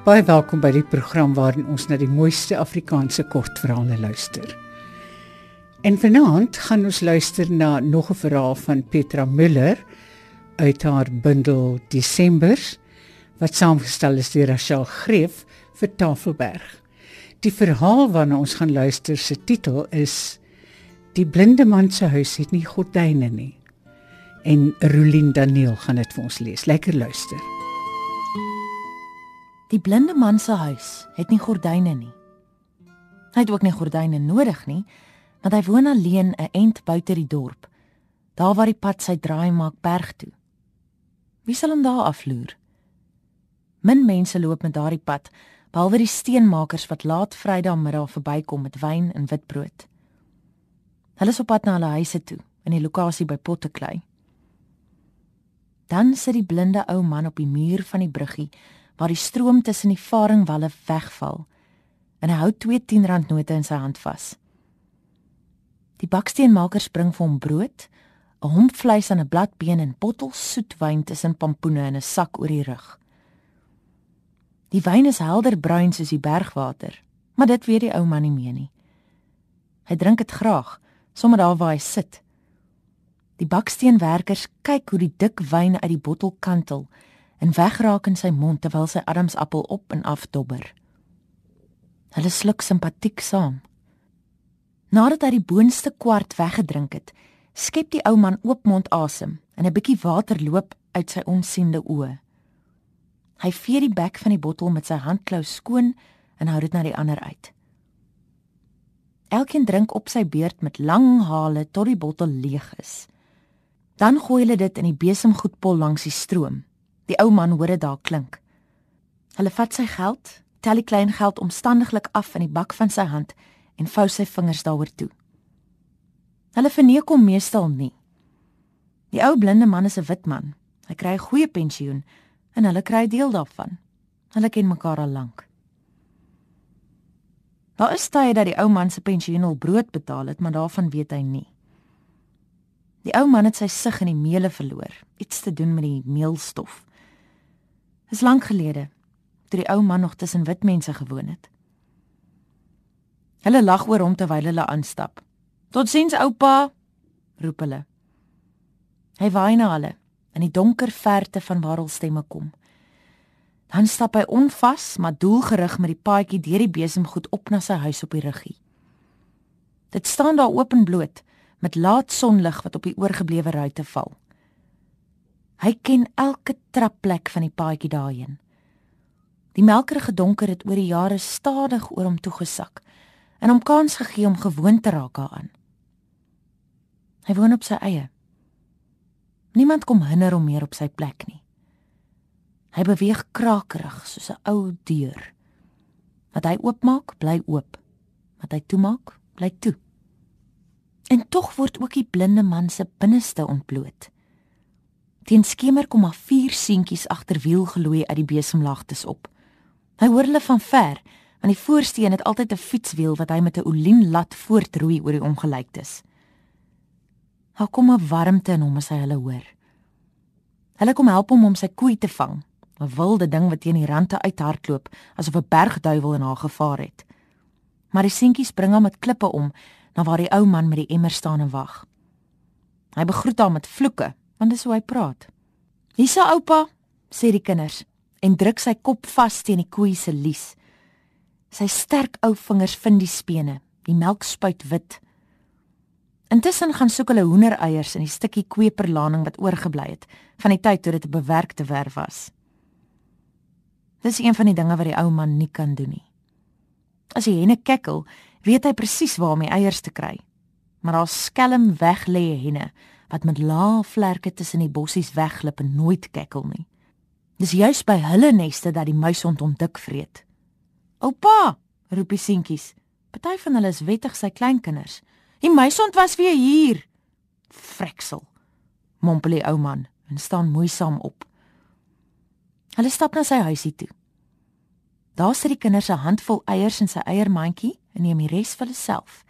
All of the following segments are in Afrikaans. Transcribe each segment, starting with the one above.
Baie welkom by die program waarin ons na die mooiste Afrikaanse kortverhale luister. En vanaand gaan ons luister na nog 'n verhaal van Petra Müller uit haar bundel Desembers wat saamgestel is deur Rachel Greef vir Tafelberg. Die verhaal waarna ons gaan luister se titel is Die blinde man se huis het nie gordyne nie. En Rolien Daniel gaan dit vir ons lees. Lekker luister. Die blinde man se huis het nie gordyne nie. Hy het ook nie gordyne nodig nie, want hy woon alleen 'n ent buite die dorp, daar waar die pad sy draai maak berg toe. Wie sal hom daar afloer? Min mense loop met daardie pad, behalwe die steenmakers wat laat Vrydagmiddag verbykom met wyn en witbrood. Hulle is op pad na hulle huise toe, in die lokasie by Potteklei. Dan sit die blinde ou man op die muur van die bruggie waar die stroom tussen die varingwalle wegval. En hy hou twee 10 note in sy hand vas. Die baksteenmaker bring vir hom brood, 'n homp vleis aan 'n bladbeen en bottels soet wyn tussen pampoene in 'n sak oor die rug. Die wyn is helder bruin soos die bergwater, maar dit weet die ou man nie meer nie. Hy drink dit graag, sommer daar waar hy sit. Die baksteenwerkers kyk hoe die dik wyn uit die bottel kantel en wegraak in sy mond terwyl sy adamsappel op en af dobber. Hulle sluk simpatiek saam. Nadat hy die boonste kwart weggedrink het, skep die ou man oopmond asem en 'n bietjie water loop uit sy onsiende oë. Hy vee die bek van die bottel met sy handklou skoon en hou dit na die ander uit. Elkeen drink op sy beurt met lang hale tot die bottel leeg is. Dan gooi hulle dit in die besemgoedpol langs die stroom Die ou man hoor dit daar klink. Hulle vat sy geld, tel die klein geld omstandiglik af in die bak van sy hand en vou sy vingers daaroor toe. Hulle verneek hom meestal nie. Die ou blinde man is 'n wit man. Hy kry 'n goeie pensioen en hulle kry deel daarvan. Hulle ken mekaar al lank. Daar is tye dat die ou man se pensioen al brood betaal het, maar daarvan weet hy nie. Die ou man het sy sig in die meele verloor, iets te doen met die meelstof. Dis lank gelede, toe die ou man nog tussen wit mense gewoon het. Hulle lag oor hom terwyl hulle aanstap. "Totsiens, oupa," roep hulle. Hy waai na hulle in die donker verte van waar hul stemme kom. Dan stap hy onvas, maar doelgerig met die paadjie deur die besemgoed op na sy huis op die ruggie. Dit staan daar oop en bloot met laat sonlig wat op die oorgeblewe ruitte val. Hy ken elke trapplek van die paadjie daarheen. Die melkerige donker het oor die jare stadig oor hom toegesak en hom kans gegee om gewoon te raak daaraan. Hy woon op sy eie. Niemand kom hinder hom meer op sy plek nie. Hy beweeg krakerig soos 'n ou deur. Wat hy oopmaak, bly oop. Wat hy toemaak, bly toe. En tog word ook die blinde man se binneste ontbloot. Teen skemer kom maar vier seentjies agter wiel gelooi uit die besemlagtes op. Hy hoor hulle van ver, want die voorsteen het altyd 'n fietswiel wat hy met 'n olienlat voortroei oor die ongelyktes. Daar kom 'n warmte in hom as hy hulle hoor. Hulle kom help hom om sy koei te vang, 'n wilde ding wat teen die rande uithardloop asof 'n bergduiwel in haar gevaar het. Maar die seentjies bring hom met klippe om na waar die ou man met die emmer staan en wag. Hy begroet haar met vloeke want dis hoe hy praat. "Hierse oupa," sê die kinders en druk sy kop vas teen die koei se lies. Sy sterk ou vingers vind die spene, die melk spuit wit. Intussen gaan soek hulle hoendereiers in die stukkie kweperlaning wat oorgebly het van die tyd toe dit 'n bewerkte werf was. Dis een van die dinge wat die ou man nie kan doen nie. As die henne kekkel, weet hy presies waar om die eiers te kry. Maar daar skelm weg lê henne wat met lae vlerke tussen die bossies wegglip en nooit kekkel nie. Dis juis by hulle neste dat die muishond hom dik vreet. "Oupa!" roep die seentjies. Party van hulle is wettig sy kleinkinders. "Die muishond was weer hier." Freksel. Mompel die ou man en staan moeisaam op. Hulle stap na sy huisie toe. Daar sit die kinders 'n handvol eiers in sy eiermandjie en neem die res vir hulle self.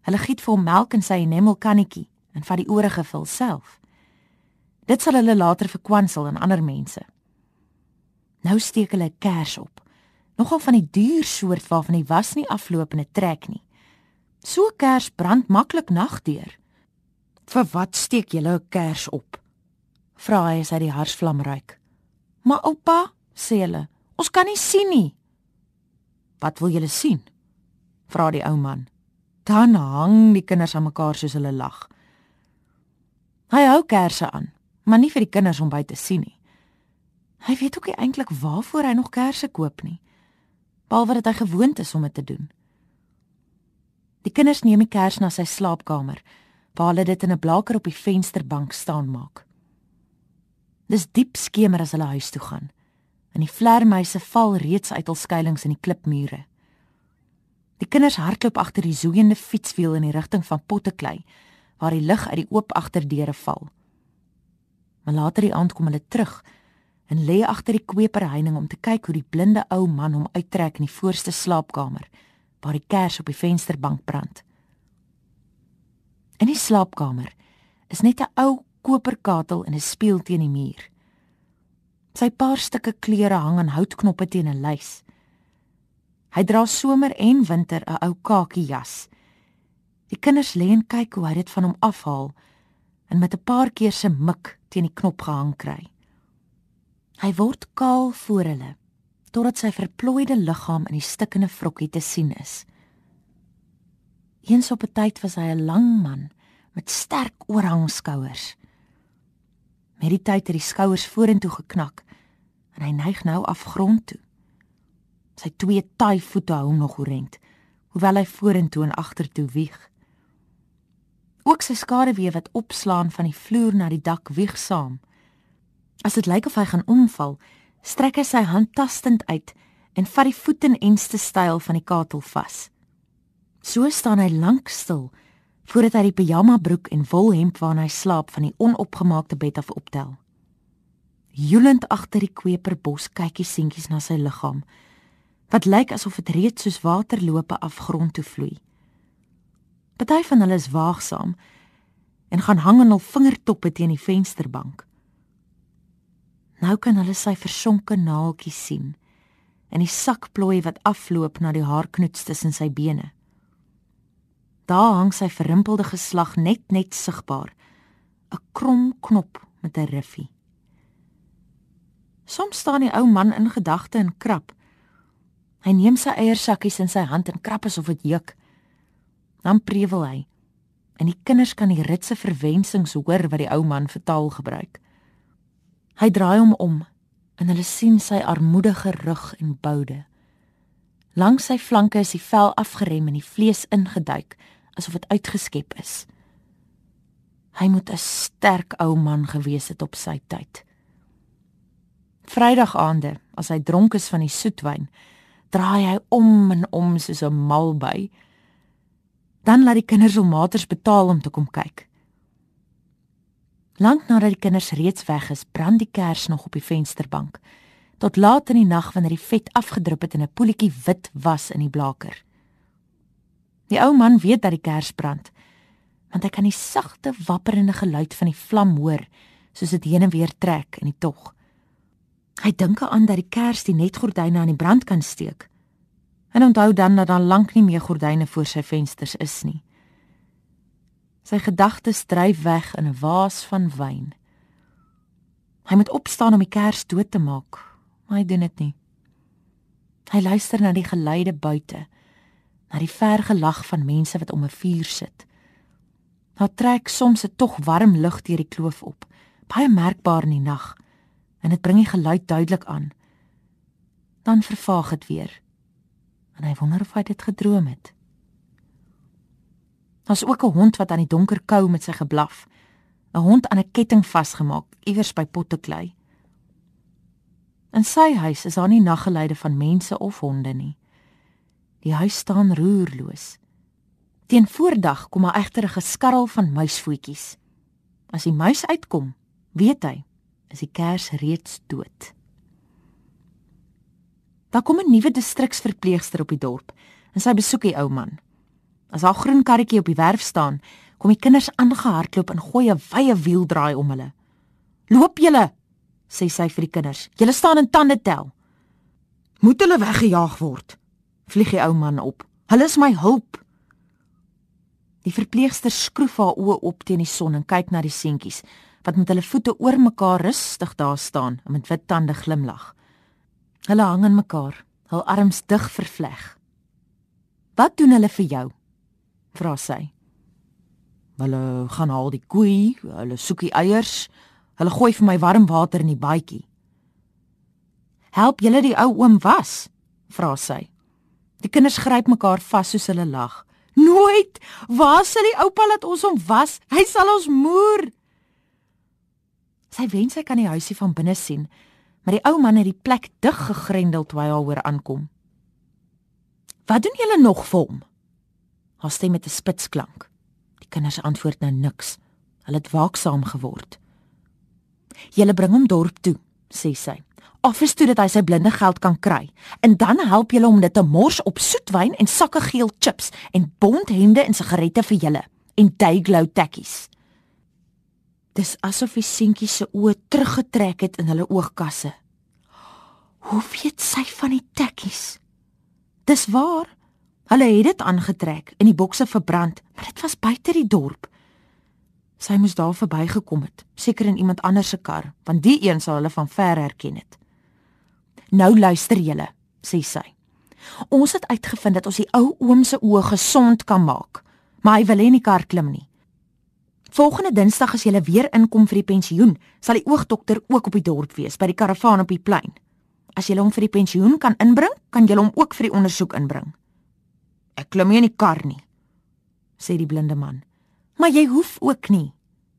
Hulle giet vir hom melk in sy enamelkannetjie en vat die oorige vul self. Dit sal hulle later verkwansel aan ander mense. Nou steek hulle 'n kers op. Nogal van die duur soort waarvan die was nie afloop en 'n trek nie. So kers brand maklik nagdeur. "Vir wat steek julle 'n kers op?" vra hy as hy die harsvlam ruik. "Maar oupa," sê hulle, "ons kan nie sien nie." "Wat wil julle sien?" vra die ou man. Dan hang die kinders aan mekaar soos hulle lag. Hou kersse aan, maar nie vir die kinders om by te sien nie. Hy weet ook nie eintlik waarvoor hy nog kersse koop nie, behalwe dat hy gewoond is om dit te doen. Die kinders neem die kers na sy slaapkamer, waar hulle dit in 'n blaker op die vensterbank staan maak. Dis diep skemer as hulle huis toe gaan. En die vlermuise val reeds uit hul skuilings in die klipmure. Die kinders hardloop agter die zoeiende fietswiel in die rigting van Potteklei, waar die lig uit die oop agterdeure val. Maar later die aand kom hulle terug en lê agter die kweperheining om te kyk hoe die blinde ou man hom uittrek in die voorste slaapkamer waar die kers op die vensterbank brand. In die slaapkamer is net 'n ou koperkatel en 'n spieël teen die muur. Sy paar stukke klere hang aan houtknoppe teen 'n lys. Hy dra somer en winter 'n ou kakie jas. Die kinders lê en kyk hoe hy dit van hom afhaal en met 'n paar keer se mik teen die knop gehang kry. Hy word kaal voor hulle totdat sy verplooide liggaam in die stikkende vrokkie te sien is. Eens op 'n tyd was hy 'n lang man met sterk oorhangskouers. Met die tyd het die skouers vorentoe geknak en hy neig nou af grond toe. Sy twee taai voete hou hom nog oorent, hoewel hy vorentoe en agtertoe wieg. Ook sy skaduwee wat opslaan van die vloer na die dak wieg saam. As dit lyk of hy gaan omval, strek hy sy hand tastend uit en vat die voet in enste styl van die katel vas. So staan hy lank stil voordat hy die pyjama broek en wolhemp waarin hy slaap van die onopgemaakte bed af optel. Joelend agter die kweperbos kyk hy seentjies na sy liggaam wat lyk asof dit reeds soos waterlope afgrond toe vloei. Party van hulle is waagsaam en gaan hang aan hul vingertoppe teen die vensterbank. Nou kan hulle sy versonke naaltjies sien en die sakplooi wat afloop na die haarknoets tussen sy bene. Daar hang sy verrimpelde geslag net net sigbaar, 'n krom knop met 'n riffie. Soms staan die ou man in gedagte en krap. Hy neem sy eiersakkies in sy hand en krap asof dit juk. Dan prewel hy en die kinders kan die ritse verwensings hoor wat die ou man vertaal gebruik. Hy draai hom om en hulle sien sy armoedige rug en boude. Langs sy flanke is die vel afgerem en die vlees ingeduik asof dit uitgeskep is. Hy moet 'n sterk ou man gewees het op sy tyd. Vrydag aande, as hy dronk is van die soetwyn, draai hy om en om soos 'n malby. Dan laat die kinders hom maters betaal om te kom kyk. Lank nadat die kinders reeds weg is, brand die kers nog op die vensterbank. Tot laat in die nag wanneer die vet afgedrup het en 'n poeltjie wit was in die blaker. Die ou man weet dat die kers brand, want hy kan die sagte wapperende geluid van die vlam hoor, soos dit heen en weer trek in die tog. Hy dink aan dat die kers die netgordyne aan die brand kan steek. En onthou dan dat daar lank nie meer gordyne voor sy vensters is nie. Sy gedagtes dryf weg in 'n waas van wyn. Hy moet opstaan om die kers dood te maak, maar hy doen dit nie. Hy luister na die geluide buite, na die ver gelag van mense wat om 'n vuur sit. Daar trek soms 'n tog warm lug deur die kloof op, baie merkbaar in die nag, en dit bring die geluid duidelik aan. Dan vervaag dit weer. En hy wonder of hy dit gedroom het. Daar's ook 'n hond wat aan die donker kou met sy geblaf. 'n Hond aan 'n ketting vasgemaak iewers by Potteklei. In sy huis is daar nie naggeluide van mense of honde nie. Die huis staan roerloos. Teen voordag kom 'n geskarrel van muisvoetjies. As die muis uitkom, weet hy, is die kers reeds dood. Daar kom 'n nuwe distriksverpleegster op die dorp en sy besoek die ou man. As haar groen karretjie op die werf staan, kom die kinders aangehardloop en gooi 'n wye wiel draai om hulle. "Loop julle!" sê sy vir die kinders. "Julle staan in tande tel." Moet hulle weggejaag word? Vlieg die ou man op. Hulle is my hulp. Die verpleegster skroef haar oë op teen die son en kyk na die seentjies wat met hulle voete oor mekaar rustig daar staan en met wit tande glimlag. Hulle hang aan mekaar, hul arms dig vervleg. "Wat doen hulle vir jou?" vra sy. "Hulle gaan haal die koei, hulle soek die eiers, hulle gooi vir my warm water in die baadjie." "Help julle die ou oom was?" vra sy. Die kinders gryp mekaar vas soos hulle lag. Nooit. Waar sal die oupa laat ons hom was? Hy sal ons moer. Sy wens sy kan die huisie van binne sien, maar die ou man het die plek dig gegrendel toe hy haar hoor aankom. Wat doen julle nog vir hom? Haar stem met 'n spits klank. Die kinders antwoord nou niks. Hulle het waaksaam geword. Julle bring hom dorp toe, sê sy office toe dat hy sy blinde geld kan kry. En dan help hom om dit te mors op soetwyn en sakke geel chips en bondhemde en sigarette vir julle en dayglow tekkies. Dis asof die seentjie se oë teruggetrek het in hulle oogkasse. Hoe weet sy van die tekkies? Dis waar. Hulle het dit aangetrek en die bokse verbrand, maar dit was buite die dorp. Sy moes daar verbygekom het, seker in iemand anders se kar, want die een sou hulle van ver herken het. Nou luister julle, sê sy. Ons het uitgevind dat ons die ou oom se oë gesond kan maak, maar hy wil nie kar klim nie. Volgende Dinsdag as jy weer inkom vir die pensioen, sal die oogdokter ook op die dorp wees by die karavaan op die plein. As jy hom vir die pensioen kan inbring, kan jy hom ook vir die ondersoek inbring. Ek klim nie in die kar nie, sê die blinde man. Maar jy hoef ook nie,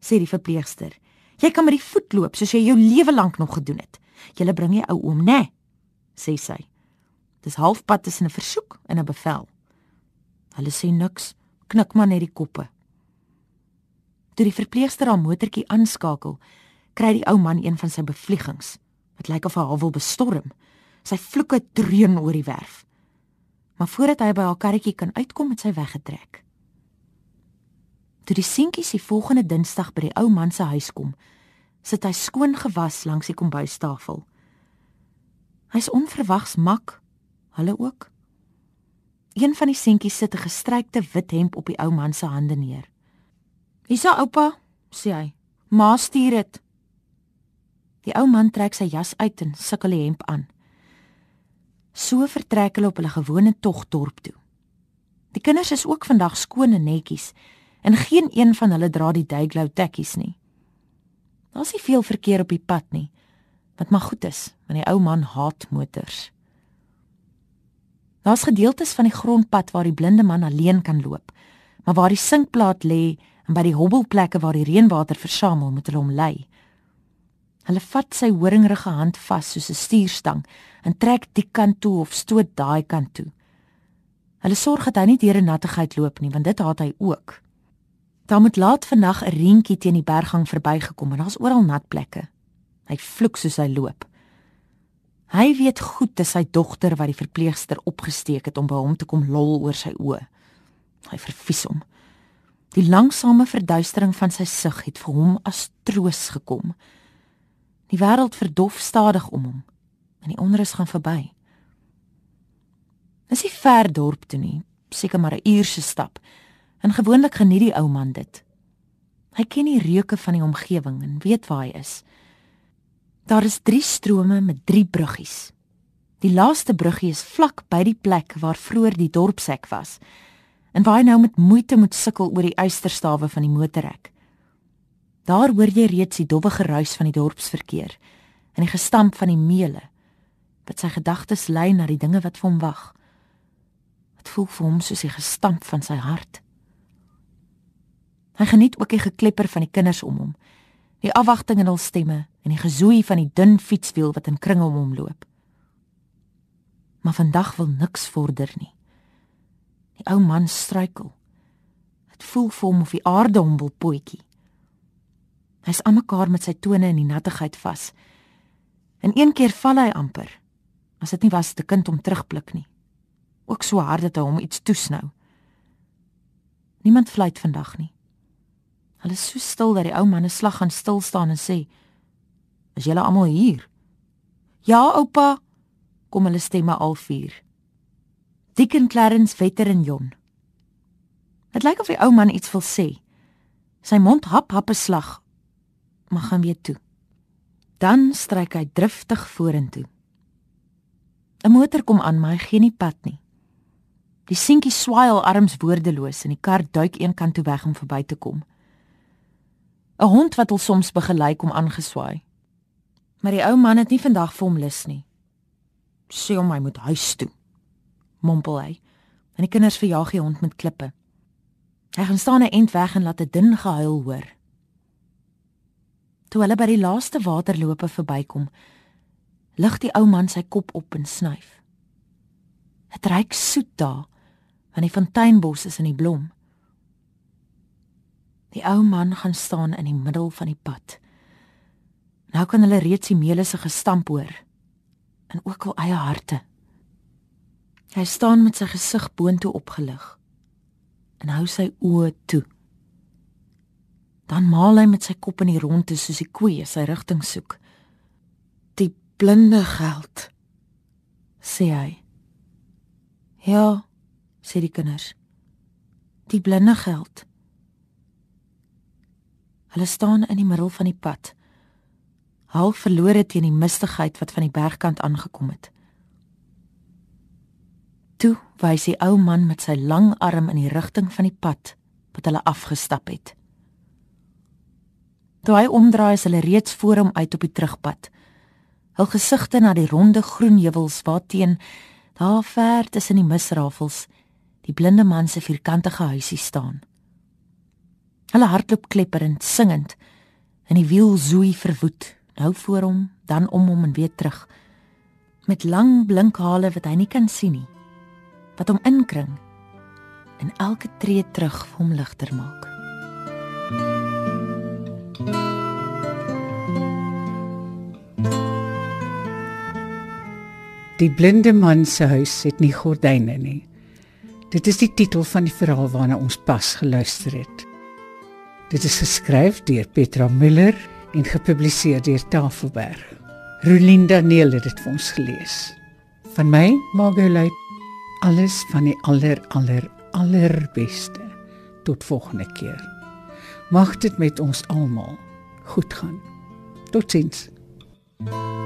sê die verpleegster. Jy kan met die voet loop soos jy jou lewe lank nog gedoen het. Jy bring jy ou oom, né? Sê sy. Dis halfpad tussen 'n versoek en 'n bevel. Hulle sê niks, knik maar net die koppe. Toe die verpleegster haar motortjie aanskakel, kry die ou man een van sy bevliegings. Dit lyk of hy haar wil bestorm. Sy vloeke dreun oor die werf. Maar voordat hy by haar karretjie kan uitkom, het sy weggetrek. Toe die seentjies die volgende Dinsdag by die ou man se huis kom, sit hy skoon gewas langs die kombuistafel. Hy's onverwags mak. Hulle ook. Een van die seentjies sit 'n gestrykte wit hemp op die ou man se hande neer. "Hier's oupa," sê hy. "Ma stuur dit." Die ou man trek sy jas uit en sukkel die hemp aan. So vertrek hulle op hulle gewone tog dorp toe. Die kinders is ook vandag skoon en netjies en geen een van hulle dra die dayglow tekkies nie. Daar's nie veel verkeer op die pad nie. Wat maar goed is, want die ou man haat motors. Daar's gedeeltes van die grondpad waar die blinde man alleen kan loop, maar waar die sinkplaat lê en by die hobbelplekke waar die reënwater versamel, moet hulle hom lei. Hulle vat sy horingrige hand vas soos 'n stuurstang en trek die kant toe of stoot daai kant toe. Hulle sorg dat hy nie deur 'n nattigheid loop nie, want dit haat hy ook. Daar moet laat vandag 'n reentjie teen die berggang verbygekom en daar's oral nat plekke. Hy vloek soos hy loop. Hy weet goed dis sy dogter wat die verpleegster opgesteek het om by hom te kom lol oor sy oë. Hy vervies hom. Die langsame verduistering van sy sig het vir hom as troos gekom. Die wêreld verdof stadig om hom en die onrus gaan verby. Dis 'n ver dorp toe nie, seker maar 'n uur se stap. En gewoonlik geniet die ou man dit. Hy ken die reuke van die omgewing en weet waar hy is. Daar is 3 strome met 3 bruggies. Die laaste bruggie is vlak by die plek waar vroeër die dorpshek was. En waar hy nou met moeite moet sukkel oor die uisterstawe van die motorhek. Daar hoor jy reeds die dowwe geruis van die dorpsverkeer en die gestamp van die meule. Wat sy gedagtes lei na die dinge wat vir hom wag. Dit voel vir hom soos die gestamp van sy hart. Hy geniet ook die geklepper van die kinders om hom die afwagting in hul stemme en die gezoei van die dun fietswiel wat in kringe om hom loop. Maar vandag wil niks vorder nie. Die ou man struikel. Dit voel vir hom of die aarde hom wil potjie. Hy's aan mekaar met sy tone in die nattigheid vas. En een keer val hy amper. As dit nie was te kind om terugblik nie. Ook so hard dat hy hom iets toesnou. Niemand fluit vandag nie. Hulle is so stil dat die ou man 'n slag gaan stil staan en sê: "Is julle almal hier?" "Ja, oupa," kom hulle stemme al vier. Dicken Clarence Vetter en Jon. Dit lyk of die ou man iets wil sê. Sy mond hap hap 'n slag, maar gaan weer toe. Dan stryk hy driftig vorentoe. 'n Motor kom aan, maar hy gee nie pad nie. Die seentjie swaai al arms woordeloos en die kar duik eenkant toe weg om verby te kom. 'n Hond wat hom soms begelei kom aangeswaai. Maar die ou man het nie vandag vir hom lus nie. Sê hom hy moet huis toe. Mompel hy. En die kinders verjaag die hond met klippe. Hy gaan staan 'n end weg en laat 'n dun gehuil hoor. Toe hulle by die laaste waterloope verbykom, lig die ou man sy kop op en snuif. Dit reuk soet daar van die fonteinbos is in die blom. Die ou man gaan staan in die middel van die pad. Nou kan hulle reeds die meule se gestamp hoor en ook al eie harte. Hy staan met sy gesig boontoe opgelig en hou sy oë toe. Dan maal hy met sy kop in die ronde soos 'n koei sy rigting soek. Die blinde geld sê hy. Ja, sê die kinders. Die blinde geld. Hulle staan in die middel van die pad half verlore teen die mistigheid wat van die bergkant aangekom het. Toe wys die ou man met sy lang arm in die rigting van die pad wat hulle afgestap het. Toe hy omdraai, is hulle reeds voor hom uit op die terugpad. Hul gesigte na die ronde groen heuwels waarteen daar ver tussen die misrafels die blinde man se vierkantige huisie staan. Hulle hardloop klepperend, singend, en die wiel zoei verwoed nou voor hom, dan om hom en weer terug. Met lang blink hale wat hy nie kan sien nie. Wat hom inkring en elke tree terug hom ligter maak. Die blinde man se huis het nie gordyne nie. Dit is die titel van die verhaal waarna ons pas geluister het. Dit is geskryf deur Petra Müller en gepubliseer deur Tafelberg. Rolinda Neel het dit vir ons gelees. Van my, Margolite, alles van die aller aller allerbeste. Tot volgende keer. Mag dit met ons almal goed gaan. Totsiens. thank you